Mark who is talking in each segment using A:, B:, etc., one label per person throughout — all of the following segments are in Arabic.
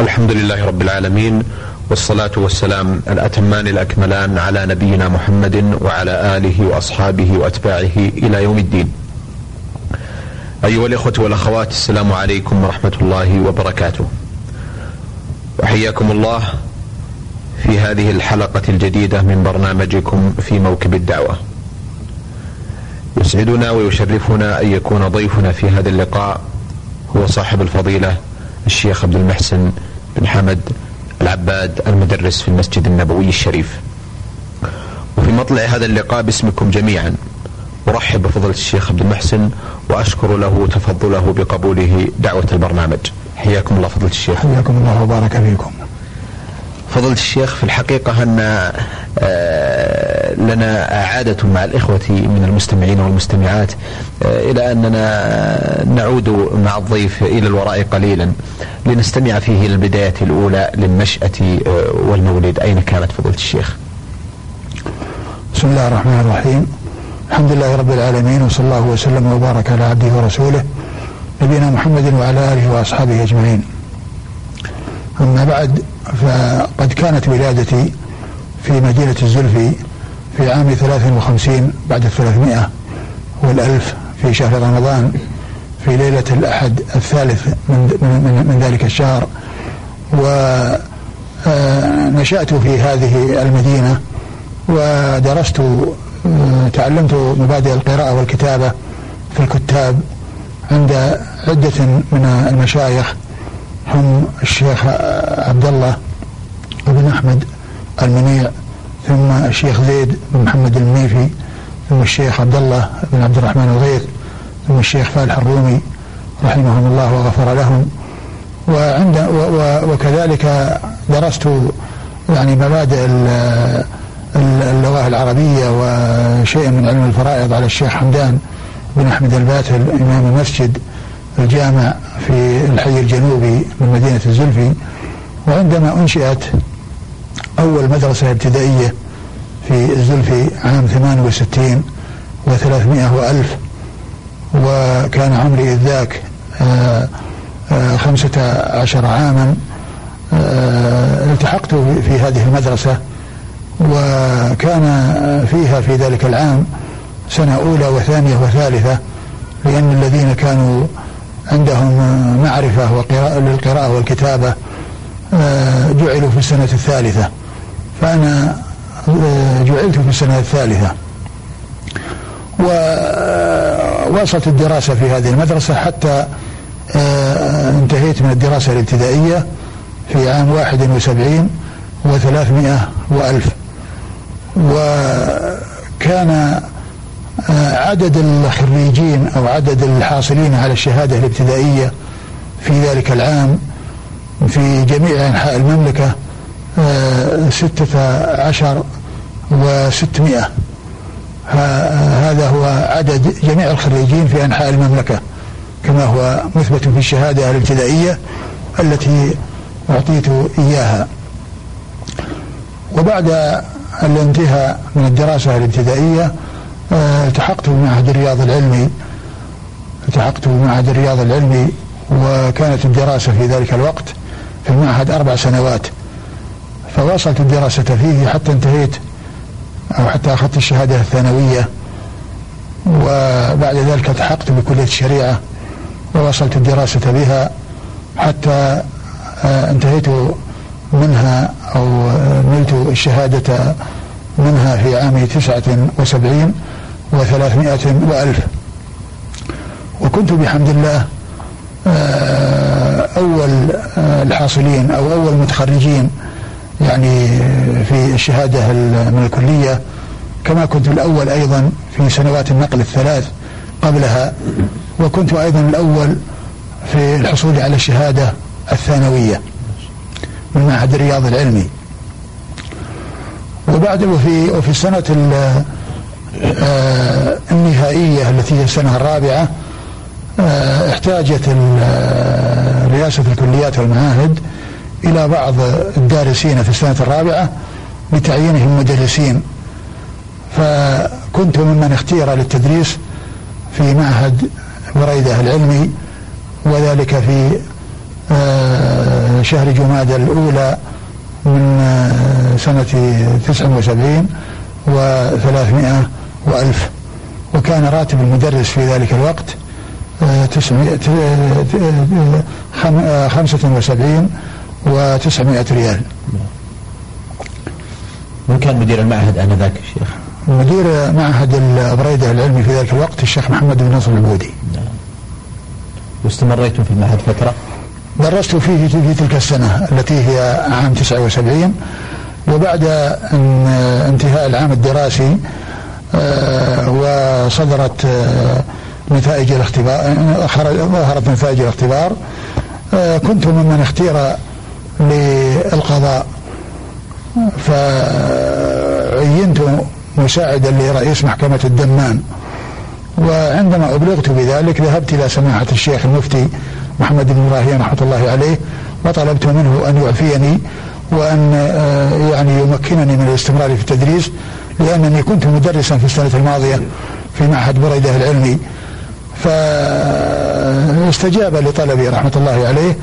A: الحمد لله رب العالمين والصلاة والسلام الأتمان الأكملان على نبينا محمد وعلى آله وأصحابه وأتباعه إلى يوم الدين. أيها الإخوة والأخوات السلام عليكم ورحمة الله وبركاته. وحياكم الله في هذه الحلقة الجديدة من برنامجكم في موكب الدعوة. يسعدنا ويشرفنا أن يكون ضيفنا في هذا اللقاء هو صاحب الفضيلة الشيخ عبد المحسن بن حمد العباد المدرس في المسجد النبوي الشريف. وفي مطلع هذا اللقاء باسمكم جميعا أرحب بفضيلة الشيخ عبد المحسن وأشكر له تفضله بقبوله دعوة البرنامج. حياكم الله فضيلة الشيخ.
B: حياكم الله وبارك فيكم.
A: فضيلة الشيخ في الحقيقة أن آه، لنا عادة مع الإخوة من المستمعين والمستمعات آه، إلى أننا نعود مع الضيف إلى الوراء قليلا لنستمع فيه البداية الأولى للنشأة آه، والمولد. أين كانت فضيلة الشيخ؟
B: بسم الله الرحمن الرحيم. الحمد لله رب العالمين وصلى الله وسلم وبارك على عبده ورسوله نبينا محمد وعلى آله وأصحابه أجمعين. أما بعد فقد كانت ولادتي في مدينة الزلفي في عام 53 بعد الثلاثمائة والألف في شهر رمضان في ليلة الأحد الثالث من, من, من ذلك الشهر. ونشأت في هذه المدينة ودرست تعلمت مبادئ القراءة والكتابة في الكتاب عند عدة من المشايخ. هم الشيخ عبد الله بن أحمد المنيع ثم الشيخ زيد بن محمد المنيفي ثم الشيخ عبد الله بن عبد الرحمن الغيث ثم الشيخ فالح الرومي رحمهم الله وغفر لهم. وعند وكذلك درست يعني مبادئ اللغة العربية وشيء من علم الفرائض على الشيخ حمدان بن أحمد الباتل إمام المسجد الجامع في الحي الجنوبي من مدينة الزلفي وعندما أنشئت أول مدرسة ابتدائية في الزلفي عام 68 و300 وألف وكان عمري ذاك آه، آه، خمسة عشر عاما آه، التحقت في هذه المدرسة وكان فيها في ذلك العام سنة أولى وثانية وثالثة لأن الذين كانوا عندهم معرفة وقراءة للقراءة والكتابة آه، جعلوا في السنة الثالثة. فأنا آه، جعلت في السنة الثالثة. وواصلت الدراسة في هذه المدرسة حتى آه، انتهيت من الدراسة الابتدائية في عام واحد وسبعين وثلاثمائة وألف. وكان عدد الخريجين أو عدد الحاصلين على الشهادة الابتدائية في ذلك العام في جميع أنحاء المملكة آه، ستة عشر وستمائة. هذا هو عدد جميع الخريجين في أنحاء المملكة كما هو مثبت في الشهادة الابتدائية التي أعطيت إياها. وبعد الانتهاء من الدراسة الابتدائية آه، التحقت بمعهد الرياض العلمي. التحقت بمعهد الرياض العلمي وكانت الدراسة في ذلك الوقت في المعهد أربع سنوات. فواصلت الدراسة فيه حتى انتهيت أو حتى أخذت الشهادة الثانوية. وبعد ذلك التحقت بكلية الشريعة وواصلت الدراسة بها حتى آه، انتهيت منها أو نلت الشهادة منها في عام تسعة وسبعين. وثلاثمائة وألف. وكنت بحمد الله آه، أول آه، الحاصلين أو أول متخرجين يعني في الشهادة من الكلية كما كنت الأول أيضا في سنوات النقل الثلاث قبلها وكنت أيضا الأول في الحصول على الشهادة الثانوية من معهد الرياض العلمي. وبعد وفي وفي السنة النهائية التي هي السنة الرابعة آه، احتاجت آه، رئاسة الكليات والمعاهد إلى بعض الدارسين في السنة الرابعة لتعيينهم مدرسين فكنت ممن اختير للتدريس في معهد بريدة العلمي وذلك في شهر جمادى الأولى من سنة 79 و300 وألف وكان راتب المدرس في ذلك الوقت خمسة وسبعين وتسعمائة ريال
A: من كان مدير المعهد آنذاك الشيخ؟
B: مدير معهد البريدة العلمي في ذلك الوقت الشيخ محمد بن نصر البودي نعم.
A: واستمريتم في المعهد فترة؟
B: درست فيه في تلك السنة التي هي عام 79 وبعد انتهاء العام الدراسي آه، وصدرت آه، نتائج الاختبار ظهرت نتائج الاختبار. آه، كنت ممن اختير للقضاء. فعينت مساعدا لرئيس محكمة الدمان وعندما أبلغت بذلك ذهبت إلى سماحة الشيخ المفتي محمد بن إبراهيم رحمة الله عليه وطلبت منه أن يعفيني وأن آه، يعني يمكنني من الاستمرار في التدريس. لأنني كنت مدرسا في السنة الماضية في معهد بريدة العلمي. فاستجاب لطلبي رحمة الله عليه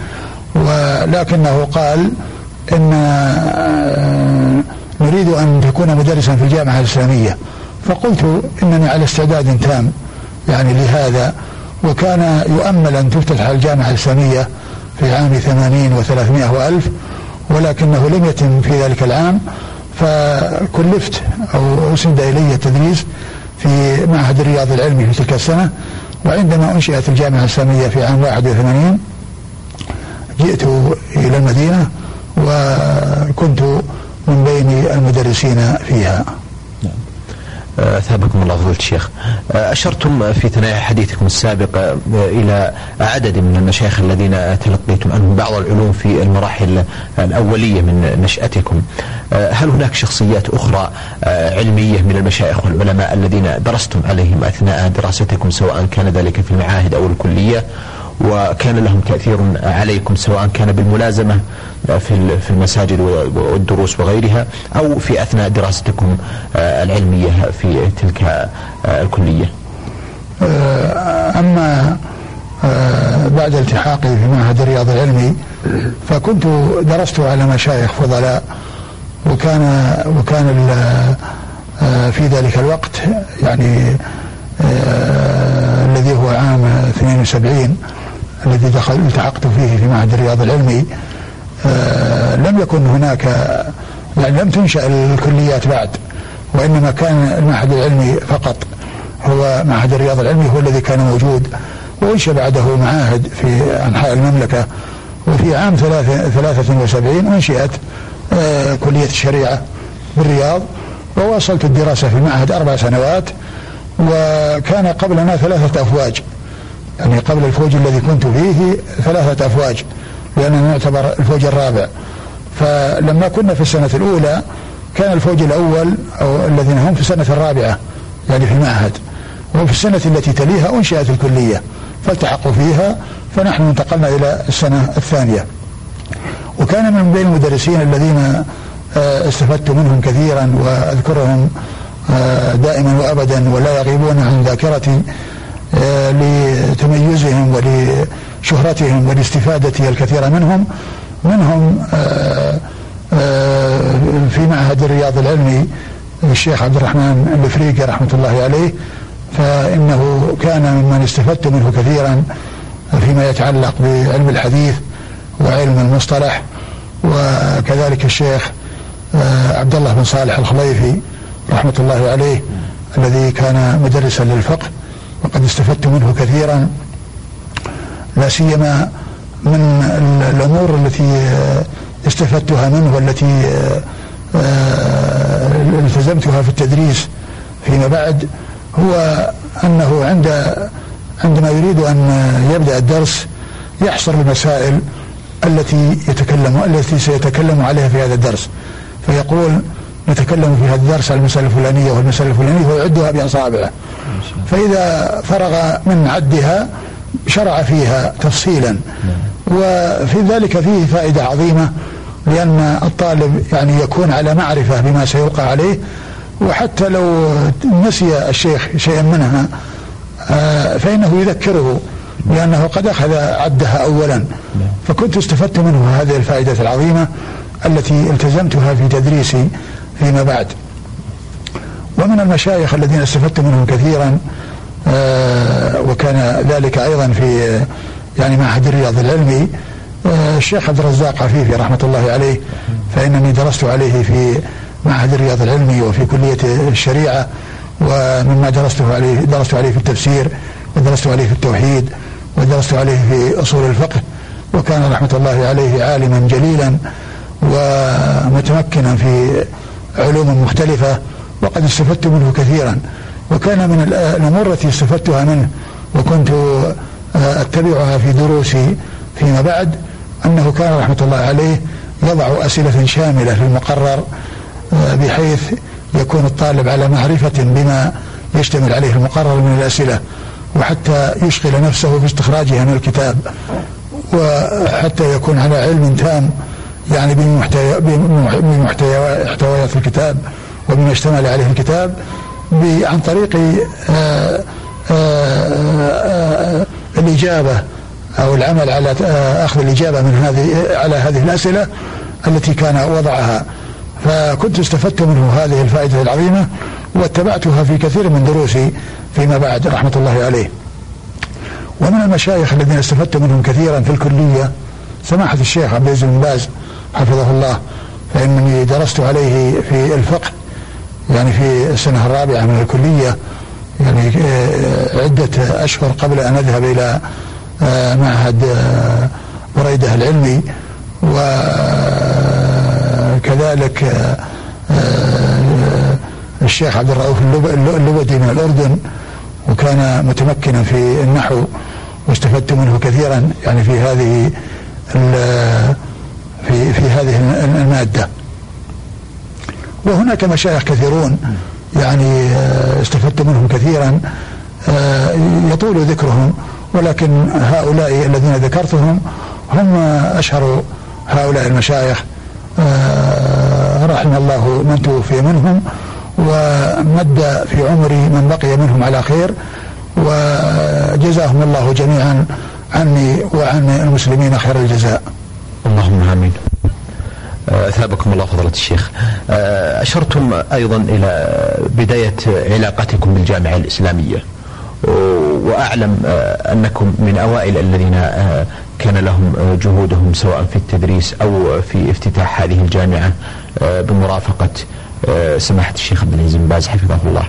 B: ولكنه قال إن آه، نريد أن تكون مدرسا في الجامعة الإسلامية. فقلت إنني على استعداد تام يعني لهذا. وكان يؤمل أن تفتتح الجامعة الإسلامية في عام ثمانين وثلاثمائة وألف ولكنه لم يتم في ذلك العام. فكلفت أو أسند إلي التدريس في معهد الرياض العلمي في تلك السنة وعندما أنشئت الجامعة الإسلامية في عام 81 جئت إلى المدينة وكنت من بين المدرسين فيها.
A: أثابكم الله فضيلة الشيخ. أشرتم في ثنايا حديثكم السابق إلى عدد من المشايخ الذين تلقيتم عنهم بعض العلوم في المراحل الأولية من نشأتكم. هل هناك شخصيات أخرى علمية من المشايخ والعلماء الذين درستم عليهم أثناء دراستكم سواء كان ذلك في المعاهد أو الكلية؟ وكان لهم تأثير عليكم سواء كان بالملازمة في في المساجد والدروس وغيرها أو في أثناء دراستكم آه، العلمية في تلك آه، الكلية.
B: آه، أما بعد التحاقي في معهد الرياض العلمي فكنت درست على مشايخ فضلاء وكان وكان في ذلك الوقت يعني الذي هو عام 72 الذي دخل التحقت فيه في معهد الرياض العلمي. آه لم يكن هناك يعني لم تنشأ الكليات بعد وإنما كان المعهد العلمي فقط. هو معهد الرياض العلمي هو الذي كان موجود وإنشأ بعده معاهد في أنحاء المملكة. وفي عام 73 أنشئت آه كلية الشريعة بالرياض وواصلت الدراسة في المعهد أربع سنوات وكان قبلنا ثلاثة أفواج. يعني قبل الفوج الذي كنت فيه ثلاثة أفواج لأننا نعتبر الفوج الرابع. فلما كنا في السنة الأولى كان الفوج الأول أو الذين هم في السنة الرابعة يعني في المعهد. وفي السنة التي تليها أنشئت الكلية فالتحقوا فيها فنحن انتقلنا إلى السنة الثانية. وكان من بين المدرسين الذين آه، استفدت منهم كثيرا وأذكرهم آه، دائما وأبدا ولا يغيبون عن ذاكرتي. لتميزهم ولشهرتهم ولاستفادة الكثير منهم منهم آه، آه، في معهد الرياض العلمي الشيخ عبد الرحمن الأفريقي رحمة الله عليه فإنه كان ممن استفدت منه كثيرا فيما يتعلق بعلم الحديث وعلم المصطلح وكذلك الشيخ عبد الله بن صالح الخليفي رحمة الله عليه الذي كان مدرسا للفقه. وقد استفدت منه كثيرا لا سيما من الأمور التي استفدتها منه والتي آه، التزمتها في التدريس فيما بعد هو أنه عند عندما يريد أن يبدأ الدرس يحصر المسائل التي يتكلم التي سيتكلم عليها في هذا الدرس. فيقول نتكلم في هذا الدرس على المسألة الفلانية والمسألة الفلانية ويعدها بأصابعه فإذا فرغ من عدها شرع فيها تفصيلا. وفي ذلك فيه فائدة عظيمة لأن الطالب يعني يكون على معرفة بما سيلقى عليه. وحتى لو نسي الشيخ شيئا منها آه، فإنه يذكره لأنه قد أخذ عدها أولا. فكنت استفدت منه هذه الفائدة العظيمة التي التزمتها في تدريسي فيما بعد. ومن المشايخ الذين استفدت منهم كثيرا آه، وكان ذلك أيضا في يعني معهد الرياض العلمي آه، الشيخ عبد الرزاق عفيفي رحمة الله عليه فإنني درست عليه في معهد الرياض العلمي وفي كلية الشريعة ومما درسته عليه درست عليه في التفسير ودرست عليه في التوحيد ودرست عليه في أصول الفقه وكان رحمة الله عليه عالما جليلا ومتمكنا في علوم مختلفة وقد استفدت منه كثيرا وكان من الأمور التي استفدتها منه وكنت آه، أتبعها في دروسي فيما بعد أنه كان رحمة الله عليه يضع أسئلة شاملة في المقرر آه، بحيث يكون الطالب على معرفة بما يشتمل عليه المقرر من الأسئلة وحتى يشغل نفسه في استخراجها من الكتاب وحتى يكون على علم تام يعني بمحتويات الكتاب وبما اشتمل عليه الكتاب عن طريق آآ آآ آآ الإجابة أو العمل على أخذ الإجابة من هذه على هذه الأسئلة التي كان وضعها. فكنت استفدت منه هذه الفائدة العظيمة واتبعتها في كثير من دروسي فيما بعد رحمة الله عليه. ومن المشايخ الذين استفدت منهم كثيرا في الكلية سماحة الشيخ عبد العزيز بن باز حفظه الله. فإنني درست عليه في الفقه يعني في السنة الرابعة من الكلية يعني آه، عدة أشهر قبل أن أذهب إلى آه، معهد آه، بريدة العلمي. وكذلك الشيخ عبد الرؤوف اللبدي من الأردن وكان متمكنا في النحو واستفدت منه كثيرا يعني في هذه في في هذه المادة. وهناك مشايخ كثيرون يعني آه، استفدت منهم كثيرا آه، يطول ذكرهم ولكن هؤلاء الذين ذكرتهم هم أشهر هؤلاء المشايخ. آه، رحم الله من توفي منهم ومد في عمري من بقي منهم على خير وجزاهم الله جميعا عني وعن المسلمين خير الجزاء.
A: امين أثابكم الله فضلة الشيخ. أشرتم أيضا إلى بداية علاقتكم بالجامعة الإسلامية. وأعلم أنكم من أوائل الذين كان لهم جهودهم سواء في التدريس أو في افتتاح هذه الجامعة بمرافقة سماحة الشيخ عبد العزيز بن باز حفظه الله.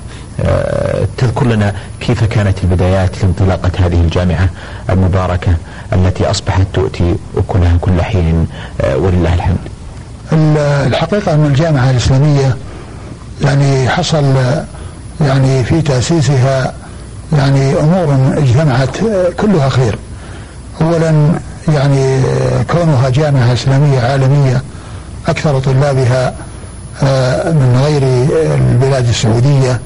A: تذكر لنا كيف كانت البدايات لانطلاقة هذه الجامعة المباركة التي أصبحت تؤتي أكلها كل حين ولله الحمد.
B: الحقيقة أن الجامعة الإسلامية يعني حصل يعني في تأسيسها يعني أمور اجتمعت كلها خير أولا يعني كونها جامعة إسلامية عالمية أكثر طلابها آه، من غير البلاد السعودية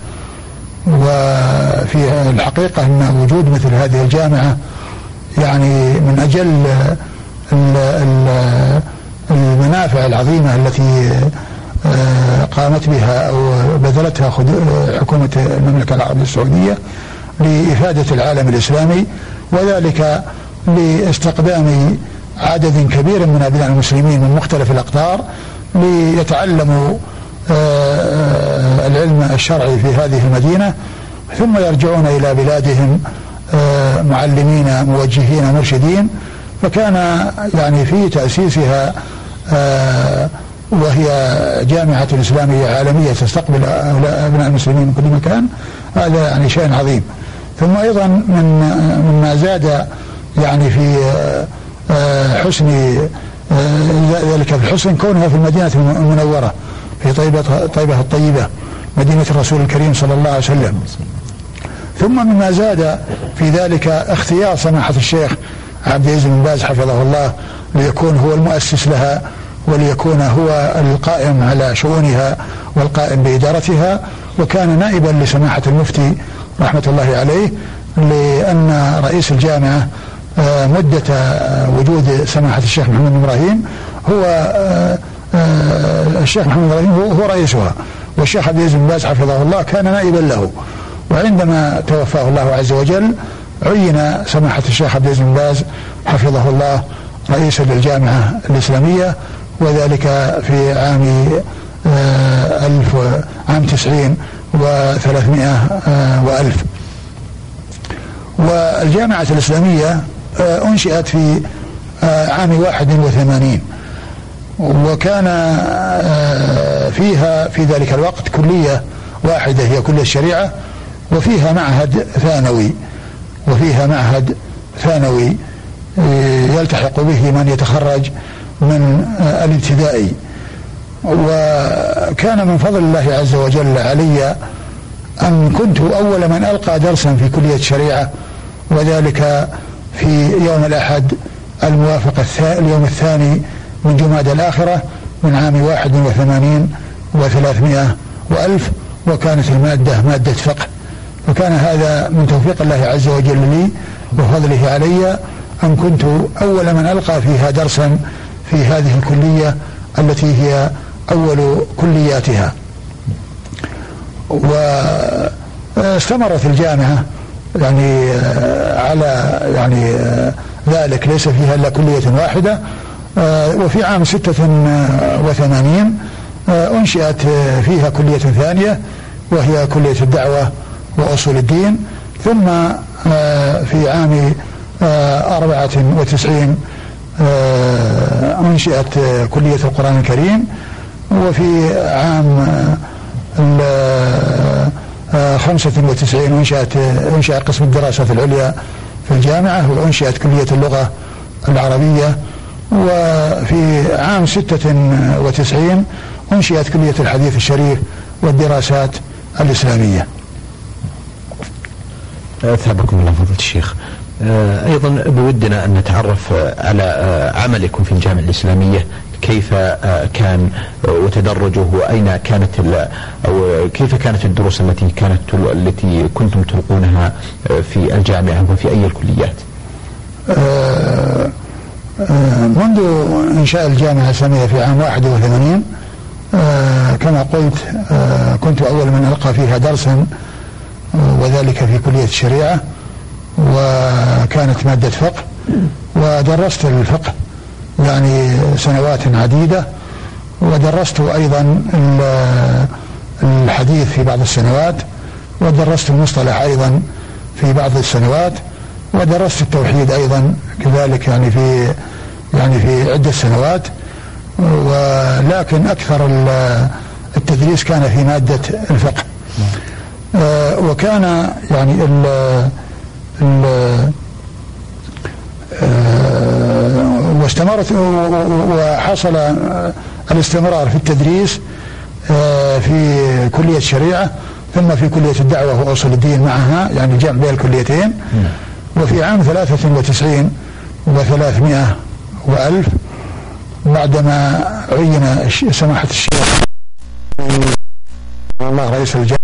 B: وفي الحقيقة أن وجود مثل هذه الجامعة يعني من أجل ال ال المنافع العظيمة التي آه، قامت بها أو بذلتها حكومة المملكة العربية السعودية لإفادة العالم الإسلامي وذلك لاستقدام عدد كبير من أبناء المسلمين من مختلف الأقطار ليتعلموا العلم الشرعي في هذه المدينة ثم يرجعون إلى بلادهم آه، معلمين موجهين مرشدين فكان يعني في تأسيسها آه، وهي جامعة إسلامية عالمية تستقبل أبناء المسلمين من كل مكان هذا يعني شيء عظيم. ثم أيضا من مما زاد يعني في آه، حسن آه، ذلك الحسن كونها في المدينة المنورة. في طيبة طيبة الطيبة مدينة الرسول الكريم صلى الله عليه وسلم. ثم مما زاد في ذلك اختيار سماحة الشيخ عبد العزيز بن باز حفظه الله ليكون هو المؤسس لها وليكون هو القائم على شؤونها والقائم بإدارتها وكان نائبا لسماحة المفتي رحمة الله عليه لأن رئيس الجامعة آه، مدة وجود سماحة الشيخ محمد إبراهيم هو آه، آه، الشيخ محمد إبراهيم هو رئيسها. والشيخ عبد العزيز بن باز حفظه الله كان نائبا له. وعندما توفاه الله عز وجل عين سماحة الشيخ عبد العزيز بن باز حفظه الله رئيسا للجامعة الإسلامية وذلك في عام آه، ألف عام تسعين وثلاثمائة آه، وألف. والجامعة الإسلامية آه، أنشئت في عام واحد وثمانين. وكان فيها في ذلك الوقت كلية واحدة هي كلية الشريعة وفيها معهد ثانوي وفيها معهد ثانوي يلتحق به من يتخرج من الابتدائي. وكان من فضل الله عز وجل علي أن كنت أول من ألقى درسا في كلية الشريعة وذلك في يوم الأحد الموافق اليوم الثاني من جماد الآخرة من عام واحد وثمانين وثلاثمائة وألف وكانت المادة مادة فقه. وكان هذا من توفيق الله عز وجل لي وفضله علي أن كنت أول من ألقى فيها درسا في هذه الكلية التي هي أول كلياتها. واستمرت الجامعة يعني على يعني ذلك. ليس فيها إلا كلية واحدة. وفي عام ستة وثمانين أنشئت فيها كلية ثانية وهي كلية الدعوة وأصول الدين ثم في عام أربعة وتسعين أنشئت كلية القرآن الكريم وفي عام خمسة وتسعين أنشأت أنشأ قسم الدراسات العليا في الجامعة وأنشأت كلية اللغة العربية وفي عام ستة وتسعين أنشئت كلية الحديث الشريف والدراسات الإسلامية.
A: أثابكم الله فضيلة الشيخ. آه، أيضا بودنا أن نتعرف على آه، عملكم في الجامعة الإسلامية. كيف آه، كان وتدرجه؟ واين كانت أو كيف كانت الدروس التي كانت التي كنتم تلقونها في الجامعة وفي أي الكليات؟
B: منذ إنشاء الجامعة الإسلامية في عام 81 كما قلت كنت أول من ألقى فيها درسا وذلك في كلية الشريعة وكانت مادة فقه ودرست الفقه يعني سنوات عديدة ودرست أيضا الحديث في بعض السنوات ودرست المصطلح أيضا في بعض السنوات ودرست التوحيد أيضا كذلك يعني في يعني في عدة سنوات ولكن أكثر التدريس كان في مادة الفقه. آه، وكان يعني آه، واستمرت وحصل الاستمرار في التدريس آه، في كلية الشريعة ثم في كلية الدعوة وأصول الدين معها يعني جمع بين الكليتين. وفي عام 93 وثلاثمائة وألف بعدما عين سماحة الشيخ. الله رئيس الجامعة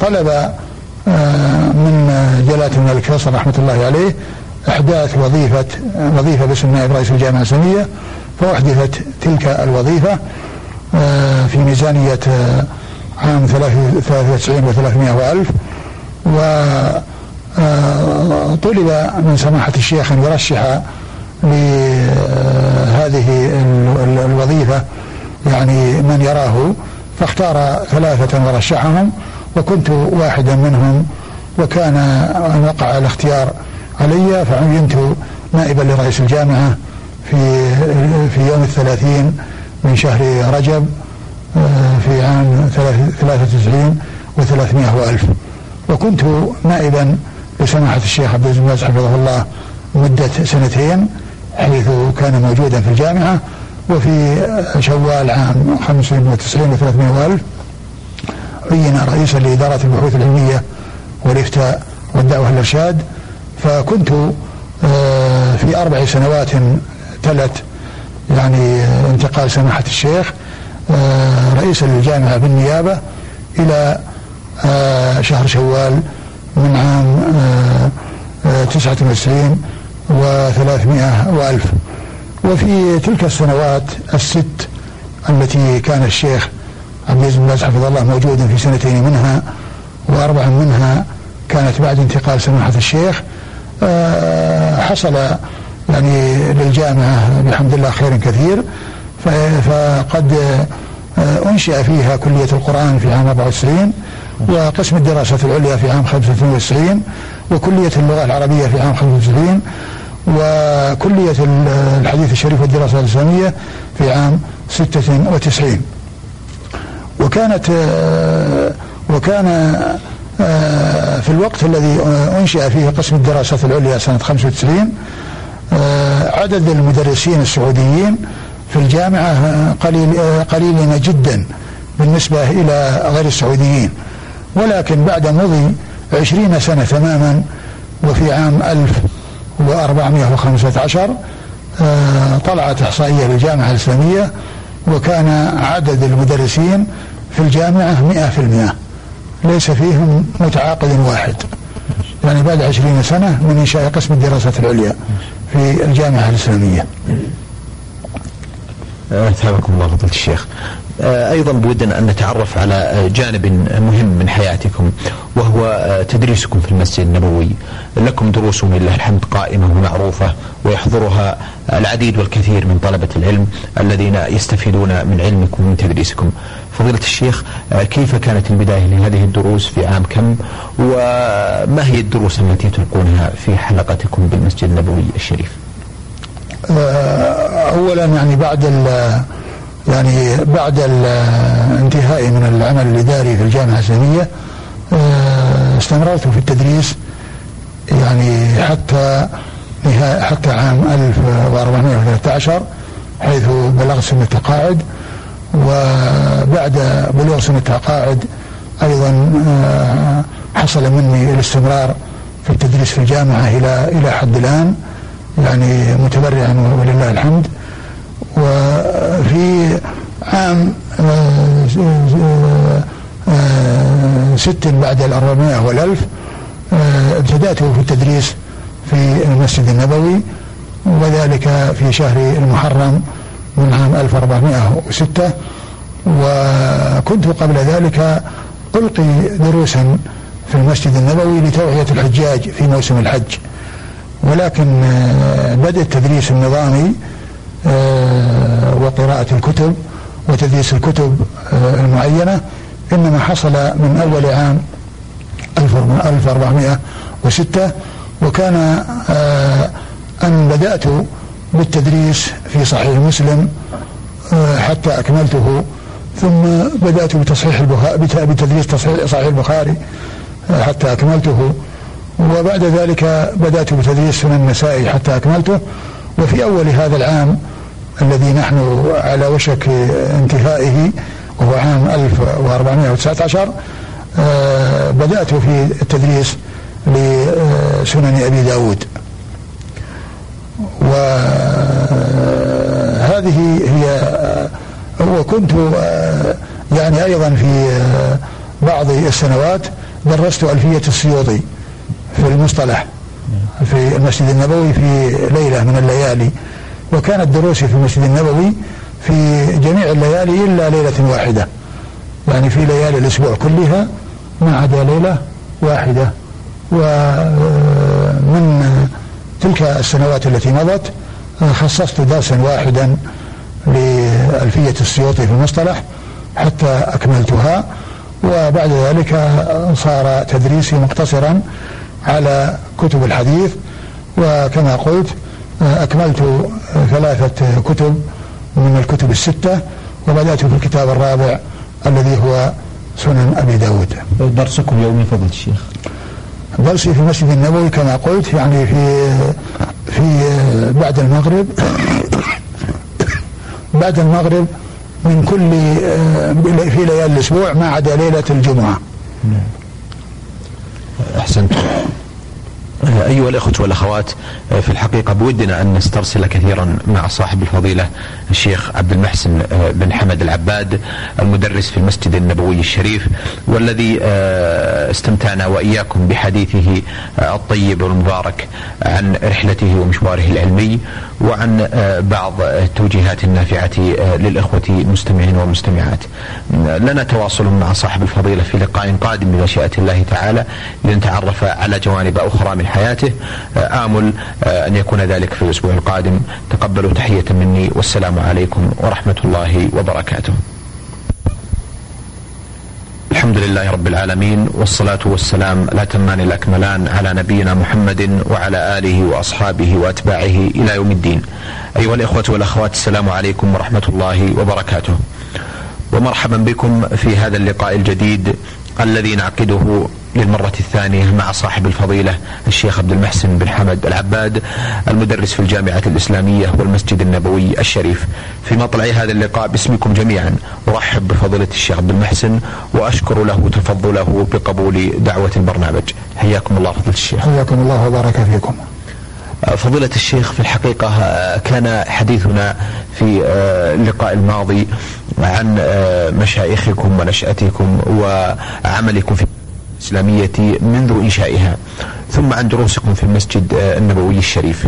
B: طلب آه، من جلالة الملك فيصل رحمة الله عليه إحداث وظيفة وظيفة باسم نائب رئيس الجامعة الإسلامية فأحدثت تلك الوظيفة آه، في ميزانية آه، عام 93 و300 وألف. وطلب من سماحة الشيخ أن يرشح لهذه الوظيفة يعني من يراه. فاختار ثلاثة ورشحهم وكنت واحدا منهم وكان أن وقع الاختيار علي فعينت نائبا لرئيس الجامعة في في يوم الثلاثين من شهر رجب. آه، في عام ثلاثة وتسعين وثلاثمائة وألف. وكنت نائبا لسماحة الشيخ عبد العزيز حفظه الله مدة سنتين حيث كان موجودا في الجامعة وفي شوال عام 95 و300 وألف عين رئيسا لإدارة البحوث العلمية والإفتاء والدعوة الإرشاد. فكنت آه، في أربع سنوات تلت يعني انتقال سماحة الشيخ آه، رئيسا للجامعة بالنيابة إلى آه، شهر شوال من عام تسعة وتسعين وثلاثمائة وألف. وفي تلك السنوات الست التي كان الشيخ عبد العزيز بن باز حفظه الله موجود في سنتين منها وأربع منها كانت بعد انتقال سماحة الشيخ آه، حصل يعني للجامعة بحمد الله خير كثير. فقد آه، أنشئ فيها كلية القرآن في عام 94 وقسم الدراسات العليا في عام 95 وكلية اللغة العربية في عام 95 وكلية الحديث الشريف والدراسات الإسلامية في عام 96 وكانت آه، وكان آه، في الوقت الذي أنشئ فيه قسم الدراسات العليا سنة 95 عدد المدرسين السعوديين في الجامعة قليل قليلين جدا بالنسبة إلى غير السعوديين. ولكن بعد مضي عشرين سنة تماما وفي عام 1415 آه، طلعت إحصائية للجامعة الإسلامية وكان عدد المدرسين في الجامعة مئة في المئة. ليس فيهم متعاقد واحد. يعني بعد عشرين سنة من إنشاء قسم الدراسات العليا في الجامعة الإسلامية.
A: أثابكم الله فضيلة الشيخ. آه، أيضا بودنا أن نتعرف على آه، جانب مهم من حياتكم وهو آه، تدريسكم في المسجد النبوي. لكم دروس لله الحمد قائمة ومعروفة ويحضرها العديد والكثير من طلبة العلم الذين يستفيدون من علمكم ومن تدريسكم. فضيلة الشيخ كيف كانت البداية لهذه الدروس في عام كم؟ وما هي الدروس التي تلقونها في حلقتكم بالمسجد النبوي الشريف؟
B: اولا يعني بعد يعني بعد الانتهاء من العمل الإداري في الجامعة الإسلامية آه، استمررت في التدريس يعني حتى نهاية حتى عام 1413 حيث بلغت سن التقاعد وبعد بلوغ سن التقاعد أيضا آه، حصل مني الاستمرار في التدريس في الجامعة إلى إلى حد الآن. يعني متبرعا ولله الحمد. وفي عام ست بعد الأربعمائة والألف آه، ابتدأت في التدريس في المسجد النبوي وذلك في شهر المحرم من عام 1406 وكنت قبل ذلك ألقي دروسا في المسجد النبوي لتوعية الحجاج في موسم الحج. ولكن آه، بدأ التدريس النظامي آه، وقراءة الكتب وتدريس الكتب آه، المعينة إنما حصل من أول عام 1406 وكان أن بدأت بالتدريس في صحيح مسلم حتى أكملته ثم بدأت بتصحيح البخاري بتدريس تصحيح صحيح البخاري حتى أكملته. وبعد ذلك بدأت بتدريس سنن النسائي حتى أكملته. وفي أول هذا العام الذي نحن على وشك انتهائه وهو عام 1419 آه، بدأت في التدريس لسنن أبي داود. وهذه هي وكنت آه، يعني أيضا في آه، بعض السنوات درست ألفية السيوطي. المصطلح في المسجد النبوي في ليلة من الليالي. وكانت دروسي في المسجد النبوي في جميع الليالي إلا ليلة واحدة. يعني في ليالي الأسبوع كلها ما عدا ليلة واحدة. ومن تلك السنوات التي مضت خصصت درسا واحدا لألفية السيوطي في المصطلح حتى أكملتها. وبعد ذلك صار تدريسي مقتصرا على كتب الحديث وكما قلت أكملت ثلاثة كتب من الكتب الستة وبدأت في الكتاب الرابع الذي هو سنن أبي داود.
A: درسكم يومي فضل الشيخ؟
B: درسي في المسجد النبوي كما قلت يعني في في بعد المغرب بعد المغرب من كل في ليالي الأسبوع ما عدا ليلة الجمعة.
A: نعم. أيها الإخوة والأخوات في الحقيقة بودنا أن نسترسل كثيرا مع صاحب الفضيلة الشيخ عبد المحسن بن حمد العباد المدرس في المسجد النبوي الشريف والذي استمتعنا وإياكم بحديثه الطيب والمبارك عن رحلته ومشواره العلمي وعن بعض التوجيهات النافعة للإخوة المستمعين والمستمعات لنا تواصل مع صاحب الفضيلة في لقاء قادم بمشيئة الله تعالى لنتعرف على جوانب أخرى من حياته. آمل أن يكون ذلك في الأسبوع القادم. تقبلوا تحية مني والسلام عليكم ورحمة الله وبركاته. الحمد لله رب العالمين والصلاة والسلام الأتمان الأكملان على نبينا محمد وعلى آله وأصحابه وأتباعه إلى يوم الدين. أيها الإخوة والأخوات السلام عليكم ورحمة الله وبركاته. ومرحبا بكم في هذا اللقاء الجديد الذي نعقده للمرة الثانية مع صاحب الفضيلة الشيخ عبد المحسن بن حمد العباد المدرس في الجامعة الإسلامية والمسجد النبوي الشريف. في مطلع هذا اللقاء باسمكم جميعا أرحب بفضيلة الشيخ عبد المحسن وأشكر له تفضله بقبول دعوة البرنامج. حياكم الله فضيلة الشيخ.
B: حياكم الله وبارك فيكم.
A: فضيلة الشيخ في الحقيقة كان حديثنا في اللقاء الماضي عن مشايخكم ونشأتكم وعملكم في الإسلامية منذ إنشائها. ثم عن دروسكم في المسجد النبوي الشريف.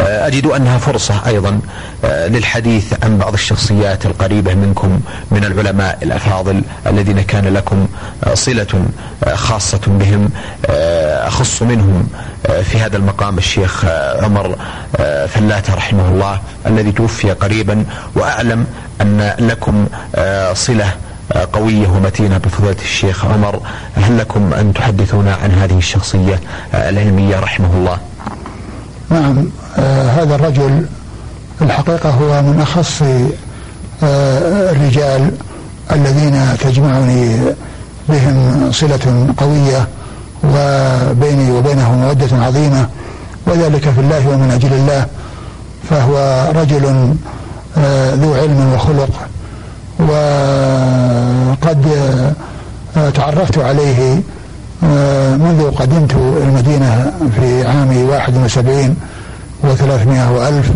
A: أجد أنها فرصة أيضا للحديث عن بعض الشخصيات القريبة منكم من العلماء الأفاضل الذين كان لكم صلة خاصة بهم أخص منهم في هذا المقام الشيخ عمر فلاتة رحمه الله الذي توفي قريبا وأعلم أن لكم صلة قوية ومتينة بفضيلة الشيخ عمر هل لكم أن تحدثونا عن هذه الشخصية العلمية رحمه الله.
B: نعم آه هذا الرجل الحقيقة هو من أخص آه الرجال الذين تجمعني بهم صلة قوية وبيني وبينه مودة عظيمة وذلك في الله ومن أجل الله. فهو رجل آه ذو علم وخلق. وقد تعرفت عليه منذ قدمت المدينة في عام واحد وسبعين وثلاثمائة وألف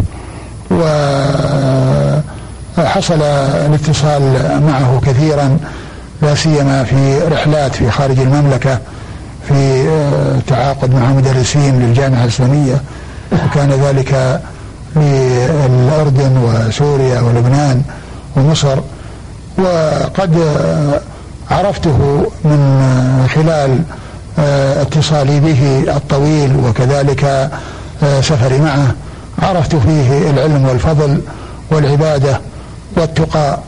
B: وحصل الاتصال معه كثيرا لا سيما في رحلات في خارج المملكة في تعاقد مع مدرسين للجامعة الإسلامية وكان ذلك للأردن وسوريا ولبنان ومصر. وقد عرفته من خلال اتصالي به الطويل وكذلك سفري معه. عرفت فيه العلم والفضل والعبادة والتقى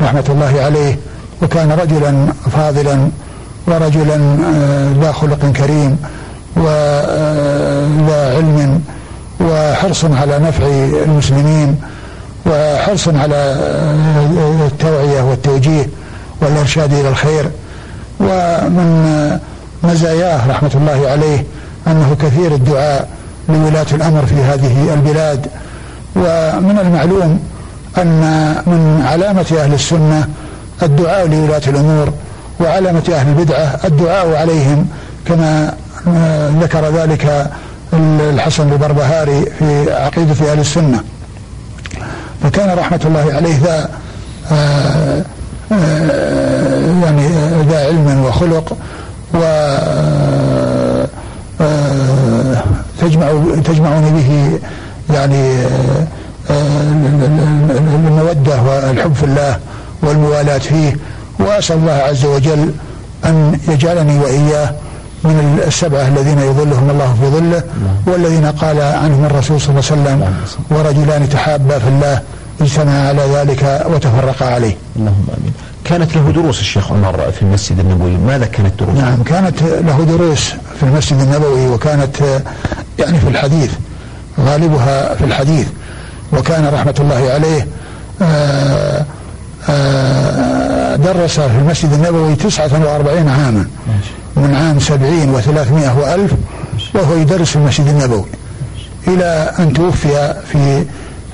B: رحمة الله عليه. وكان رجلا فاضلا ورجلا ذا خلق كريم وذا علم وحرص على نفع المسلمين. وحرص على التوعية والتوجيه والإرشاد إلى الخير. ومن مزاياه رحمة الله عليه أنه كثير الدعاء لولاة الأمر في هذه البلاد. ومن المعلوم أن من علامة أهل السنة الدعاء لولاة الأمور وعلامة أهل البدعة الدعاء عليهم كما ذكر ذلك الحسن البربهاري في عقيدة أهل السنة. فكان رحمة الله عليه ذا آآ آآ يعني ذا علم وخلق و تجمع تجمعني به يعني المودة والحب في الله والموالاة فيه. وأسأل الله عز وجل أن يجعلني وإياه من السبعة الذين يظلهم الله في ظله والذين قال عنهم الرسول صلى الله عليه وسلم ورجلان تحابا في الله اجتمعا على ذلك وتفرقا عليه.
A: اللهم آمين. كانت له دروس الشيخ عمر في المسجد النبوي، ماذا كانت دروس؟
B: نعم كانت له دروس في المسجد النبوي وكانت يعني في الحديث غالبها في الحديث وكان رحمة الله عليه آآ آآ درس في المسجد النبوي تسعة وأربعين عاما. من عام سبعين وثلاثمائة وألف وهو يدرس في المسجد النبوي. إلى أن توفي في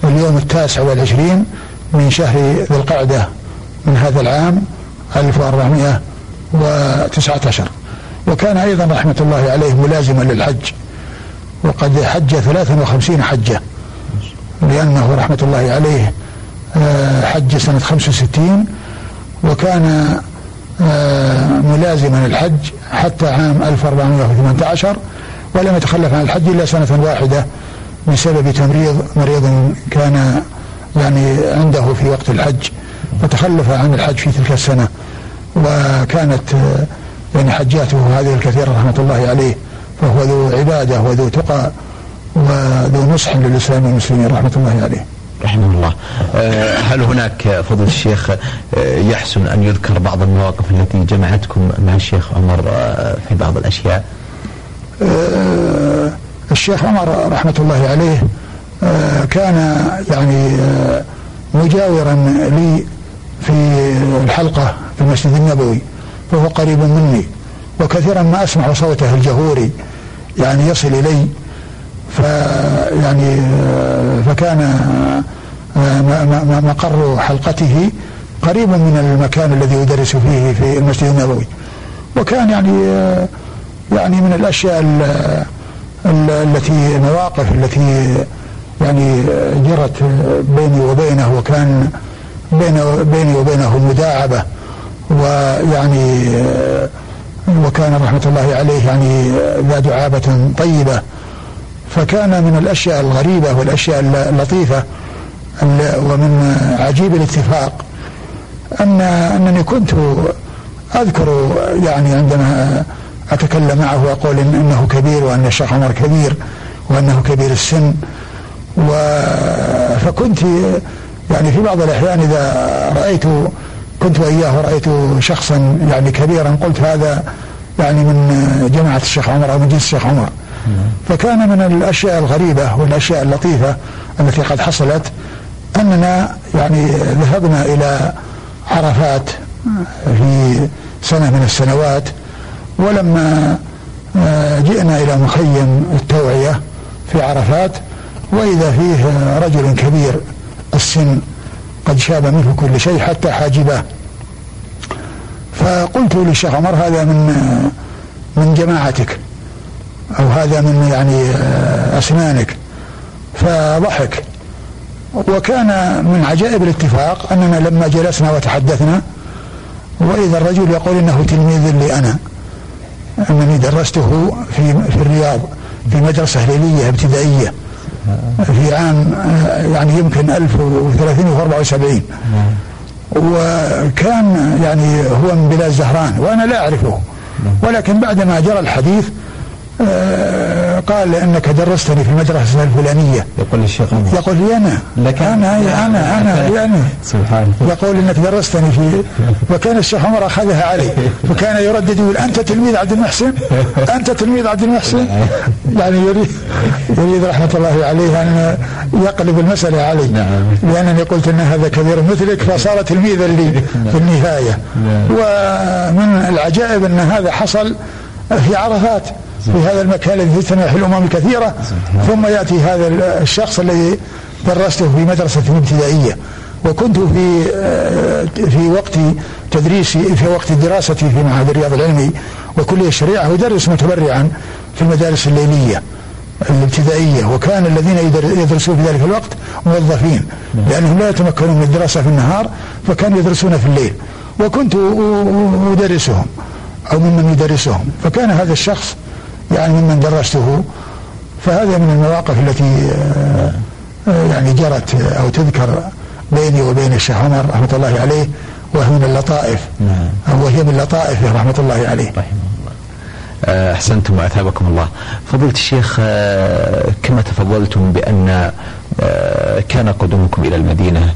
B: اليوم التاسع والعشرين من شهر ذي القعدة من هذا العام 1419 وكان أيضا رحمة الله عليه ملازما للحج وقد حج 53 حجة لأنه رحمة الله عليه آه، حج سنة 65 وكان ملازما الحج حتى عام 1418 ولم يتخلف عن الحج إلا سنة واحدة بسبب تمريض مريض كان يعني عنده في وقت الحج فتخلف عن الحج في تلك السنة. وكانت آه، يعني حجاته هذه الكثيرة رحمة الله عليه فهو ذو عبادة وذو تقى وذو نصح للإسلام والمسلمين رحمة الله عليه.
A: رحمه الله. آه، هل هناك فضل الشيخ آه، يحسن أن يذكر بعض المواقف التي جمعتكم مع الشيخ عمر آه، في بعض الأشياء؟
B: الشيخ عمر رحمة الله عليه كان يعني مجاورا لي في الحلقة في المسجد النبوي فهو قريب مني وكثيرا ما أسمع صوته الجهوري يعني يصل إلي فيعني فكان مقر حلقته قريب من المكان الذي يدرس فيه في المسجد النبوي. وكان يعني يعني من الأشياء التي المواقف التي يعني جرت بيني وبينه وكان بين بيني وبينه مداعبة ويعني وكان رحمة الله عليه يعني ذا دعابة طيبة. فكان من الأشياء الغريبة والأشياء اللطيفة ومن عجيب الاتفاق ان أنني كنت أذكر يعني عندما أتكلم معه وأقول إن إنه كبير وأن الشيخ عمر كبير وأنه كبير السن و فكنت يعني في بعض الأحيان إذا رايت كنت وإياه رأيت شخصا يعني كبيرا قلت هذا يعني من جماعة الشيخ عمر أو من جنس الشيخ عمر. فكان من الأشياء الغريبة والأشياء اللطيفة التي قد حصلت أننا يعني ذهبنا إلى عرفات في سنة من السنوات ولما آه، جئنا إلى مخيم التوعية في عرفات وإذا فيه رجل كبير السن قد شاب منه كل شيء حتى حاجباه. فقلت للشيخ عمر هذا من من جماعتك. أو هذا من يعني آه، أسنانك فضحك. وكان من عجائب الاتفاق أننا لما جلسنا وتحدثنا وإذا الرجل يقول إنه تلميذ لي أنا أنني درسته في في الرياض في مدرسة ليلية ابتدائية في عام آه، يعني يمكن 1374 وكان يعني هو من بلاد زهران وأنا لا أعرفه. ولكن بعدما جرى الحديث قال أنك درستني في المدرسة الفلانية.
A: يقول الشيخ
B: يقول لي أنا. لك أنا. أنا أنا, أنا يعني سبحان الله. يقول إنك درستني في وكان الشيخ عمر أخذها علي. فكان يردد يقول أنت تلميذ عبد المحسن؟ أنت تلميذ عبد المحسن؟ يعني يريد يريد رحمة الله عليه أن يقلب المسألة علي. نعم. لأنني قلت إن هذا كبير مثلك فصار تلميذا لي في النهاية. نعم. ومن العجائب إن هذا حصل في عرفات. في هذا المكان الذي يجتمع في الأمم الكثيرة ثم يأتي هذا الشخص الذي درسته في مدرسة ابتدائية. وكنت في آه، في وقت تدريسي في وقت دراستي في معهد الرياض العلمي وكليه الشريعة أدرس متبرعا في المدارس الليلية الابتدائية. وكان الذين يدرسون في ذلك الوقت موظفين لأنهم لا يتمكنون من الدراسة في النهار فكانوا يدرسون في الليل. وكنت أدرسهم أو ممن يدرسهم. فكان هذا الشخص يعني ممن درسته. فهذا من المواقف التي آه، آه، يعني جرت أو تذكر بيني وبين الشيخ عمر رحمة الله عليه وهي من اللطائف. نعم. وهي من لطائفه رحمة الله عليه. رحمه الله.
A: آه، أحسنتم وأثابكم الله. فضيلة الشيخ كما تفضلتم بأن كان قدومكم إلى المدينة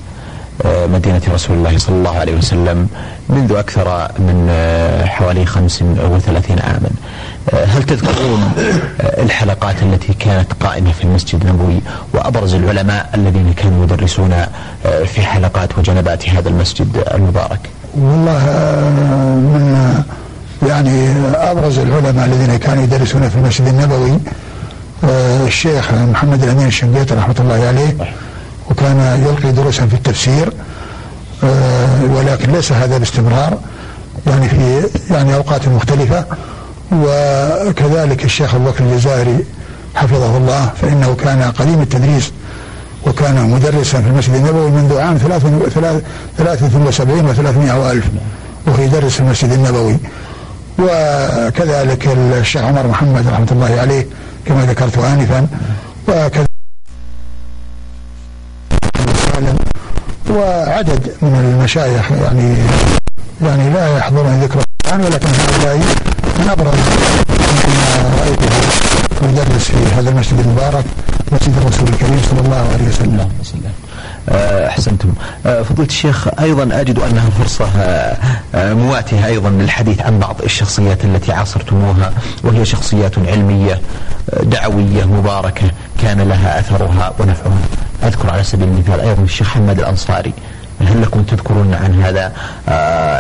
A: مدينة رسول الله صلى الله عليه وسلم منذ أكثر من حوالي 35 عاما. هل تذكرون الحلقات التي كانت قائمة في المسجد النبوي وأبرز العلماء الذين كانوا يدرسون في حلقات وجنبات هذا المسجد المبارك؟
B: والله من يعني أبرز العلماء الذين كانوا يدرسون في المسجد النبوي الشيخ محمد الأمين الشنقيطي رحمة الله عليه وكان يلقي دروسا في التفسير ولكن ليس هذا باستمرار يعني في يعني أوقات مختلفة. وكذلك الشيخ أبو بكر الجزائري حفظه الله فإنه كان قديم التدريس وكان مدرسا في المسجد النبوي منذ عام 73 و300 وألف وهو يدرس في المسجد النبوي. وكذلك الشيخ عمر محمد رحمة الله عليه كما ذكرت آنفا. وكذلك وعدد من المشايخ يعني يعني لا يحضرني ذكر الآن ولكن هؤلاء من أبرز ما رأيته يدرس في هذا المسجد المبارك مسجد الرسول الكريم صلى الله عليه وسلم.
A: آه، أحسنتم. آه، فضيلة الشيخ أيضا أجد انها فرصه آه، مواتية أيضا للحديث عن بعض الشخصيات التي عاصرتموها وهي شخصيات علمية دعوية مباركة كان لها أثرها ونفعها. أذكر على سبيل المثال أيضا الشيخ حماد الأنصاري هل لكم تذكرون عن هذا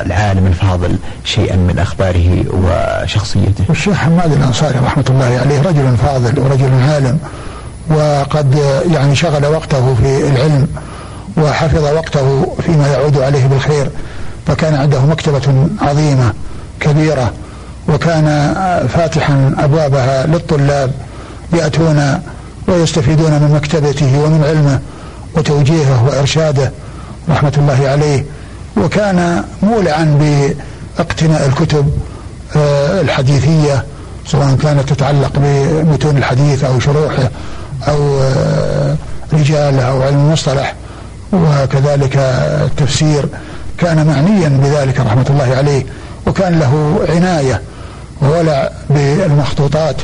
A: العالم الفاضل شيئا من أخباره وشخصيته؟
B: الشيخ حماد الأنصاري رحمة الله عليه رجل فاضل ورجل عالم وقد يعني شغل وقته في العلم وحفظ وقته فيما يعود عليه بالخير فكان عنده مكتبة عظيمة كبيرة وكان فاتحا أبوابها للطلاب يأتون ويستفيدون من مكتبته ومن علمه وتوجيهه وإرشاده رحمة الله عليه. وكان مولعا باقتناء الكتب آه، الحديثية سواء كانت تتعلق بمتون الحديث أو شروحه أو آه، رجاله أو علم المصطلح وكذلك التفسير. كان معنيا بذلك رحمة الله عليه وكان له عناية وولع بالمخطوطات.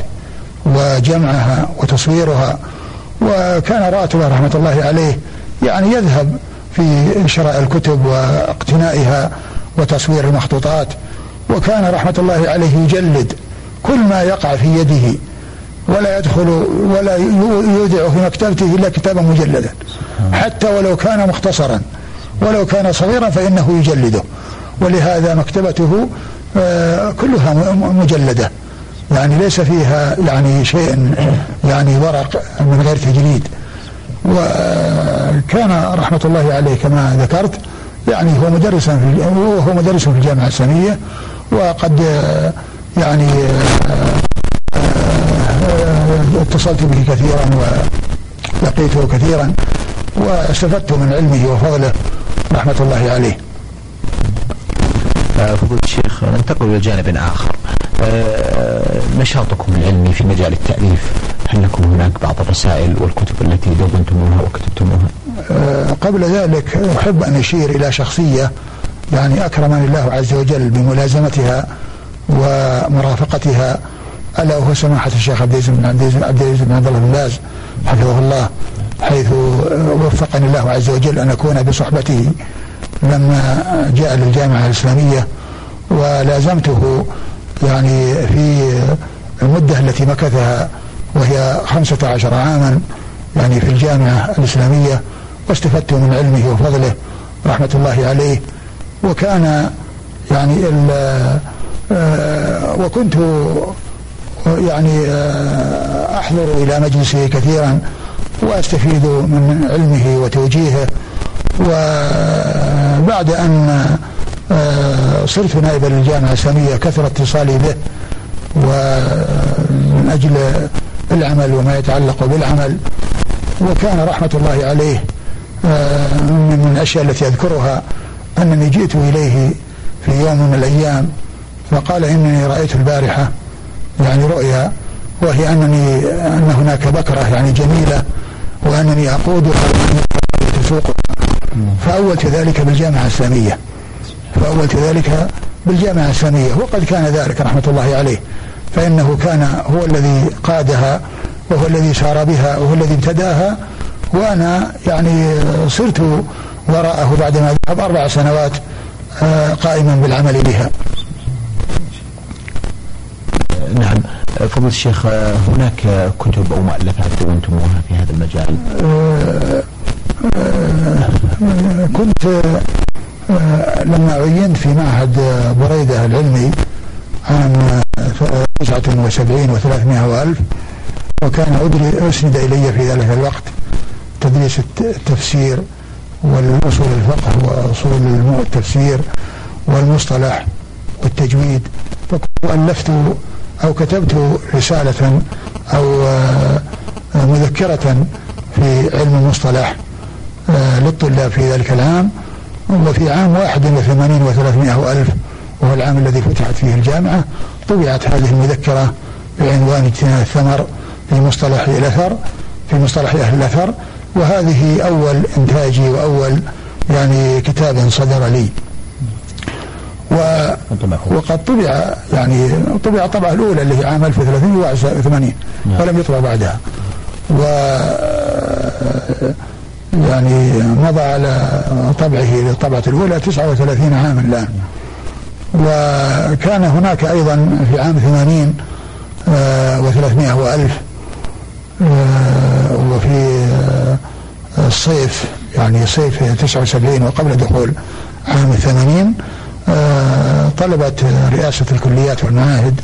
B: وجمعها وتصويرها وكان راتبه رحمة الله عليه يعني يذهب في شراء الكتب واقتنائها وتصوير المخطوطات وكان رحمة الله عليه يجلد كل ما يقع في يده ولا يدخل ولا يودع في مكتبته إلا كتابا مجلدا. حتى ولو كان مختصرا ولو كان صغيرا فإنه يجلده. ولهذا مكتبته آه، كلها مجلدة. يعني ليس فيها يعني شيء يعني ورق من غير تجليد. وكان رحمة الله عليه كما ذكرت يعني هو مدرسا في هو مدرس في الجامعة الإسلامية وقد آه، يعني آه، اتصلت به كثيرا ولقيته كثيرا واستفدت من علمه وفضله رحمة الله عليه.
A: آه، فضيلة الشيخ ننتقل إلى جانب آخر. آه، نشاطكم العلمي في مجال التأليف هل لكم هناك بعض الرسائل والكتب التي دونتموها وكتبتموها؟
B: آه، قبل ذلك أحب أن أشير إلى شخصية يعني أكرمني الله عز وجل بملازمتها ومرافقتها ألا وهو سماحة الشيخ عبد العزيز بن عبد العزيز عبد العزيز بن عبد الله بن باز حفظه الله حيث وفقني الله عز وجل أن أكون بصحبته لما جاء للجامعة الإسلامية ولازمته يعني في المدة التي مكثها وهي خمسة عشر عاما يعني في الجامعة الإسلامية واستفدت من علمه وفضله رحمة الله عليه. وكان يعني آه، وكنت يعني آه، أحضر إلى مجلسه كثيرا وأستفيد من علمه وتوجيهه. وبعد أن صرت نائبا للجامعة الإسلامية كثر اتصالي به ومن أجل العمل وما يتعلق بالعمل. وكان رحمة الله عليه آه، من الأشياء التي أذكرها أنني جئت إليه في يوم من الأيام فقال إنني رأيت البارحة. يعني رؤيا وهي أنني أن هناك بكرة يعني جميلة وأنني أقودها تسوقها فأولت ذلك بالجامعة الإسلامية. فأولت ذلك بالجامعة الإسلامية. وقد كان ذلك رحمة الله عليه. فإنه كان هو الذي قادها وهو الذي سار بها وهو الذي ابتداها. وأنا يعني صرت وراءه بعدما ذهب أربع سنوات آه، قائما بالعمل بها.
A: نعم. فضل الشيخ هناك كتب أو مؤلفات دونتموها في هذا المجال؟
B: كنت لما عينت في معهد بريدة العلمي عام 79 و300 وألف وكان أدري أسند إلي في ذلك الوقت تدريس التفسير والأصول الفقه وأصول التفسير والمصطلح والتجويد فكنت ألفت أو كتبت رسالة أو آه، مذكرة في علم المصطلح آه، للطلاب في ذلك العام. وفي عام واحد وثمانين وثلاثمائة وألف وهو العام الذي فتحت فيه الجامعة طبعت هذه المذكرة بعنوان اجتناء الثمر في مصطلح الأثر في مصطلح أهل الأثر وهذه أول إنتاجي وأول يعني كتاب صدر لي و وقد طبع يعني طبع الطبعة الأولى اللي هي عام 1380 نعم. ولم يطبع بعدها و يعني مضى على طبعه للطبعة الأولى 39 عاما الآن. وكان هناك أيضا في عام 80 و300 وألف وفي الصيف يعني صيف 79 وقبل دخول عام 80 طلبت رئاسة الكليات والمعاهد